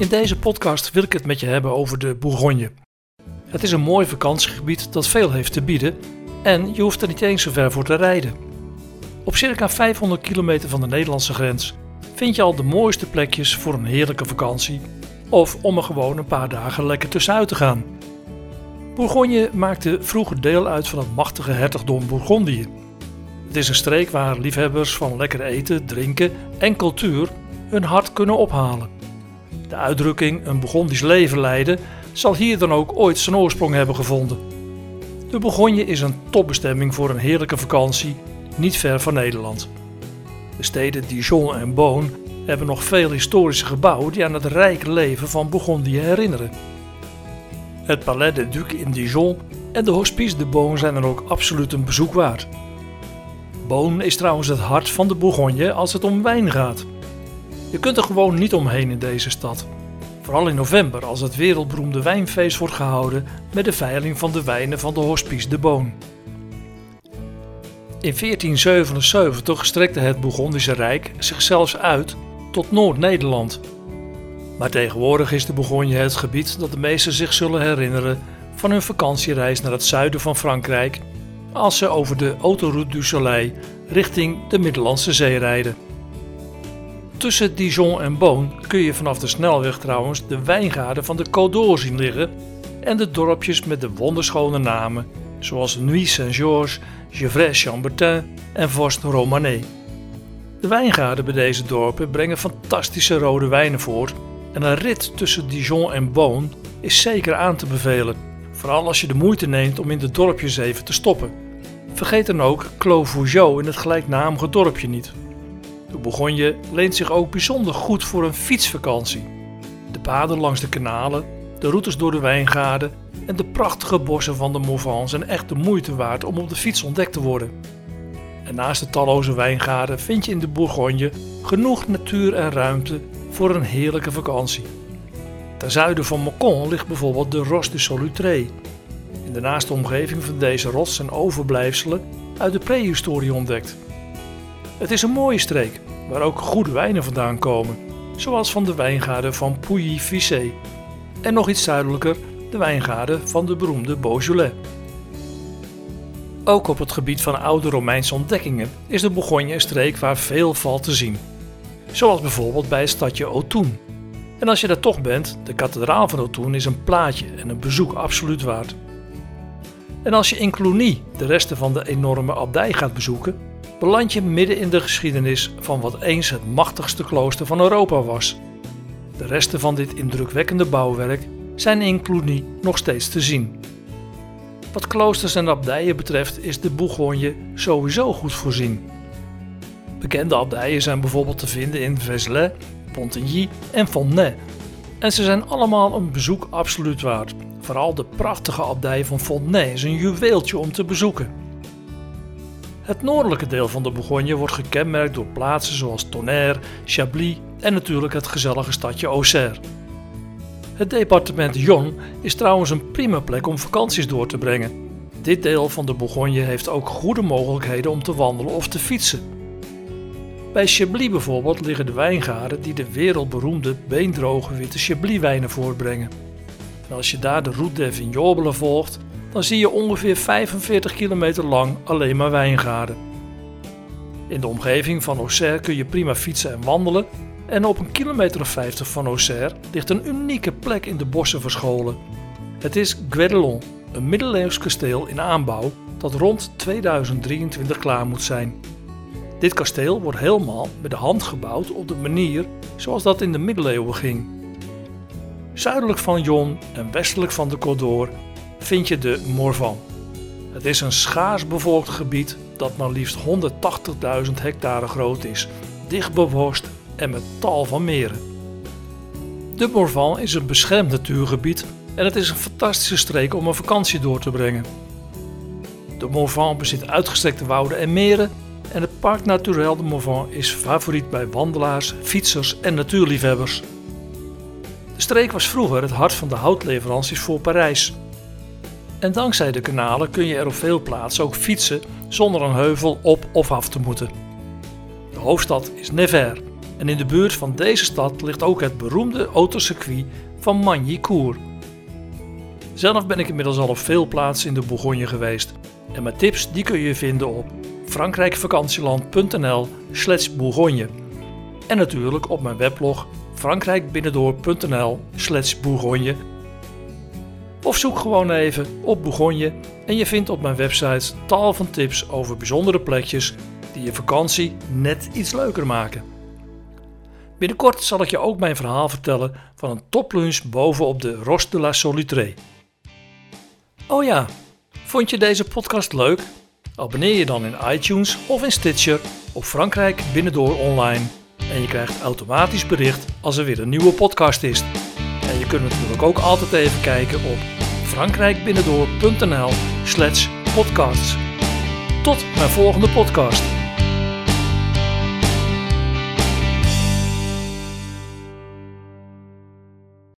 In deze podcast wil ik het met je hebben over de Bourgogne. Het is een mooi vakantiegebied dat veel heeft te bieden en je hoeft er niet eens zo ver voor te rijden. Op circa 500 kilometer van de Nederlandse grens vind je al de mooiste plekjes voor een heerlijke vakantie of om er gewoon een paar dagen lekker tussenuit te gaan. Bourgogne maakte vroeger deel uit van het machtige hertogdom Bourgondië. Het is een streek waar liefhebbers van lekker eten, drinken en cultuur hun hart kunnen ophalen. De uitdrukking een Bourgondisch leven leiden zal hier dan ook ooit zijn oorsprong hebben gevonden. De Bourgogne is een topbestemming voor een heerlijke vakantie, niet ver van Nederland. De steden Dijon en Beaune hebben nog veel historische gebouwen die aan het rijke leven van Bourgondië herinneren. Het Palais de Duc in Dijon en de Hospice de Beaune zijn er ook absoluut een bezoek waard. Beaune is trouwens het hart van de Bourgogne als het om wijn gaat. Je kunt er gewoon niet omheen in deze stad. Vooral in november als het wereldberoemde wijnfeest wordt gehouden met de veiling van de wijnen van de Hospice de Beaune. In 1477 strekte het Bourgondische Rijk zich zelfs uit tot Noord-Nederland. Maar tegenwoordig is de Bourgogne het gebied dat de meesten zich zullen herinneren van hun vakantiereis naar het zuiden van Frankrijk als ze over de Autoroute du Soleil richting de Middellandse Zee rijden. Tussen Dijon en Beaune kun je vanaf de snelweg trouwens de wijngaarden van de Côte zien liggen en de dorpjes met de wonderschone namen zoals Nuit Saint-Georges, Gevrey-Chambertin en Vorst Romanée. De wijngaarden bij deze dorpen brengen fantastische rode wijnen voort en een rit tussen Dijon en Beaune is zeker aan te bevelen, vooral als je de moeite neemt om in de dorpjes even te stoppen. Vergeet dan ook Clos Vougeot in het gelijknamige dorpje niet. De Bourgogne leent zich ook bijzonder goed voor een fietsvakantie. De paden langs de kanalen, de routes door de wijngaarden en de prachtige bossen van de Morvan zijn echt de moeite waard om op de fiets ontdekt te worden. En naast de talloze wijngaarden vind je in de Bourgogne genoeg natuur en ruimte voor een heerlijke vakantie. Ten zuiden van Mâcon ligt bijvoorbeeld de Ros de Solutré. In de naaste omgeving van deze rots zijn overblijfselen uit de prehistorie ontdekt. Het is een mooie streek waar ook goede wijnen vandaan komen, zoals van de wijngaarden van Pouilly-Vissé. En nog iets zuidelijker de wijngaarden van de beroemde Beaujolais. Ook op het gebied van oude Romeinse ontdekkingen is de Bourgogne een streek waar veel valt te zien. Zoals bijvoorbeeld bij het stadje Autun. En als je daar toch bent, de kathedraal van Autun is een plaatje en een bezoek absoluut waard. En als je in Cluny de resten van de enorme abdij gaat bezoeken, beland je midden in de geschiedenis van wat eens het machtigste klooster van Europa was. De resten van dit indrukwekkende bouwwerk zijn in Cluny nog steeds te zien. Wat kloosters en abdijen betreft is de Bourgogne sowieso goed voorzien. Bekende abdijen zijn bijvoorbeeld te vinden in Vézelay, Pontigny en Fontenay. En ze zijn allemaal een bezoek absoluut waard. Vooral de prachtige abdij van Fontenay is een juweeltje om te bezoeken. Het noordelijke deel van de Bourgogne wordt gekenmerkt door plaatsen zoals Tonnerre, Chablis en natuurlijk het gezellige stadje Auxerre. Het departement Yonne is trouwens een prima plek om vakanties door te brengen. Dit deel van de Bourgogne heeft ook goede mogelijkheden om te wandelen of te fietsen. Bij Chablis bijvoorbeeld liggen de wijngaarden die de wereldberoemde beendroge witte Chablis-wijnen voortbrengen. En als je daar de Route des Vignobles volgt, dan zie je ongeveer 45 kilometer lang alleen maar wijngaarden. In de omgeving van Auxerre kun je prima fietsen en wandelen en op een kilometer of 50 van Auxerre ligt een unieke plek in de bossen verscholen. Het is Guédelon, een middeleeuws kasteel in aanbouw dat rond 2023 klaar moet zijn. Dit kasteel wordt helemaal met de hand gebouwd op de manier zoals dat in de middeleeuwen ging. Zuidelijk van Jon en westelijk van de Côte vind je de Morvan. Het is een schaars bevolkt gebied dat maar liefst 180.000 hectare groot is, dicht beworst en met tal van meren. De Morvan is een beschermd natuurgebied en het is een fantastische streek om een vakantie door te brengen. De Morvan bezit uitgestrekte wouden en meren en het Parc Naturel de Morvan is favoriet bij wandelaars, fietsers en natuurliefhebbers. De streek was vroeger het hart van de houtleveranties voor Parijs. En dankzij de kanalen kun je er op veel plaatsen ook fietsen zonder een heuvel op of af te moeten. De hoofdstad is Nevers En in de buurt van deze stad ligt ook het beroemde autocircuit van Magny-Cours. Zelf ben ik inmiddels al op veel plaatsen in de Bourgogne geweest. En mijn tips die kun je vinden op frankrijkvakantieland.nl slash Bourgogne. En natuurlijk op mijn weblog frankrijkbinnendoor.nl slash Bourgogne. Of zoek gewoon even op Bourgogne en je vindt op mijn website tal van tips over bijzondere plekjes die je vakantie net iets leuker maken. Binnenkort zal ik je ook mijn verhaal vertellen van een toplunch bovenop de Ros de la Solitrée. Oh ja, vond je deze podcast leuk? Abonneer je dan in iTunes of in Stitcher op Frankrijk Binnendoor Online en je krijgt automatisch bericht als er weer een nieuwe podcast is. En je kunt natuurlijk ook altijd even kijken op frankrijkbinnendoor.nl slash podcasts. Tot mijn volgende podcast.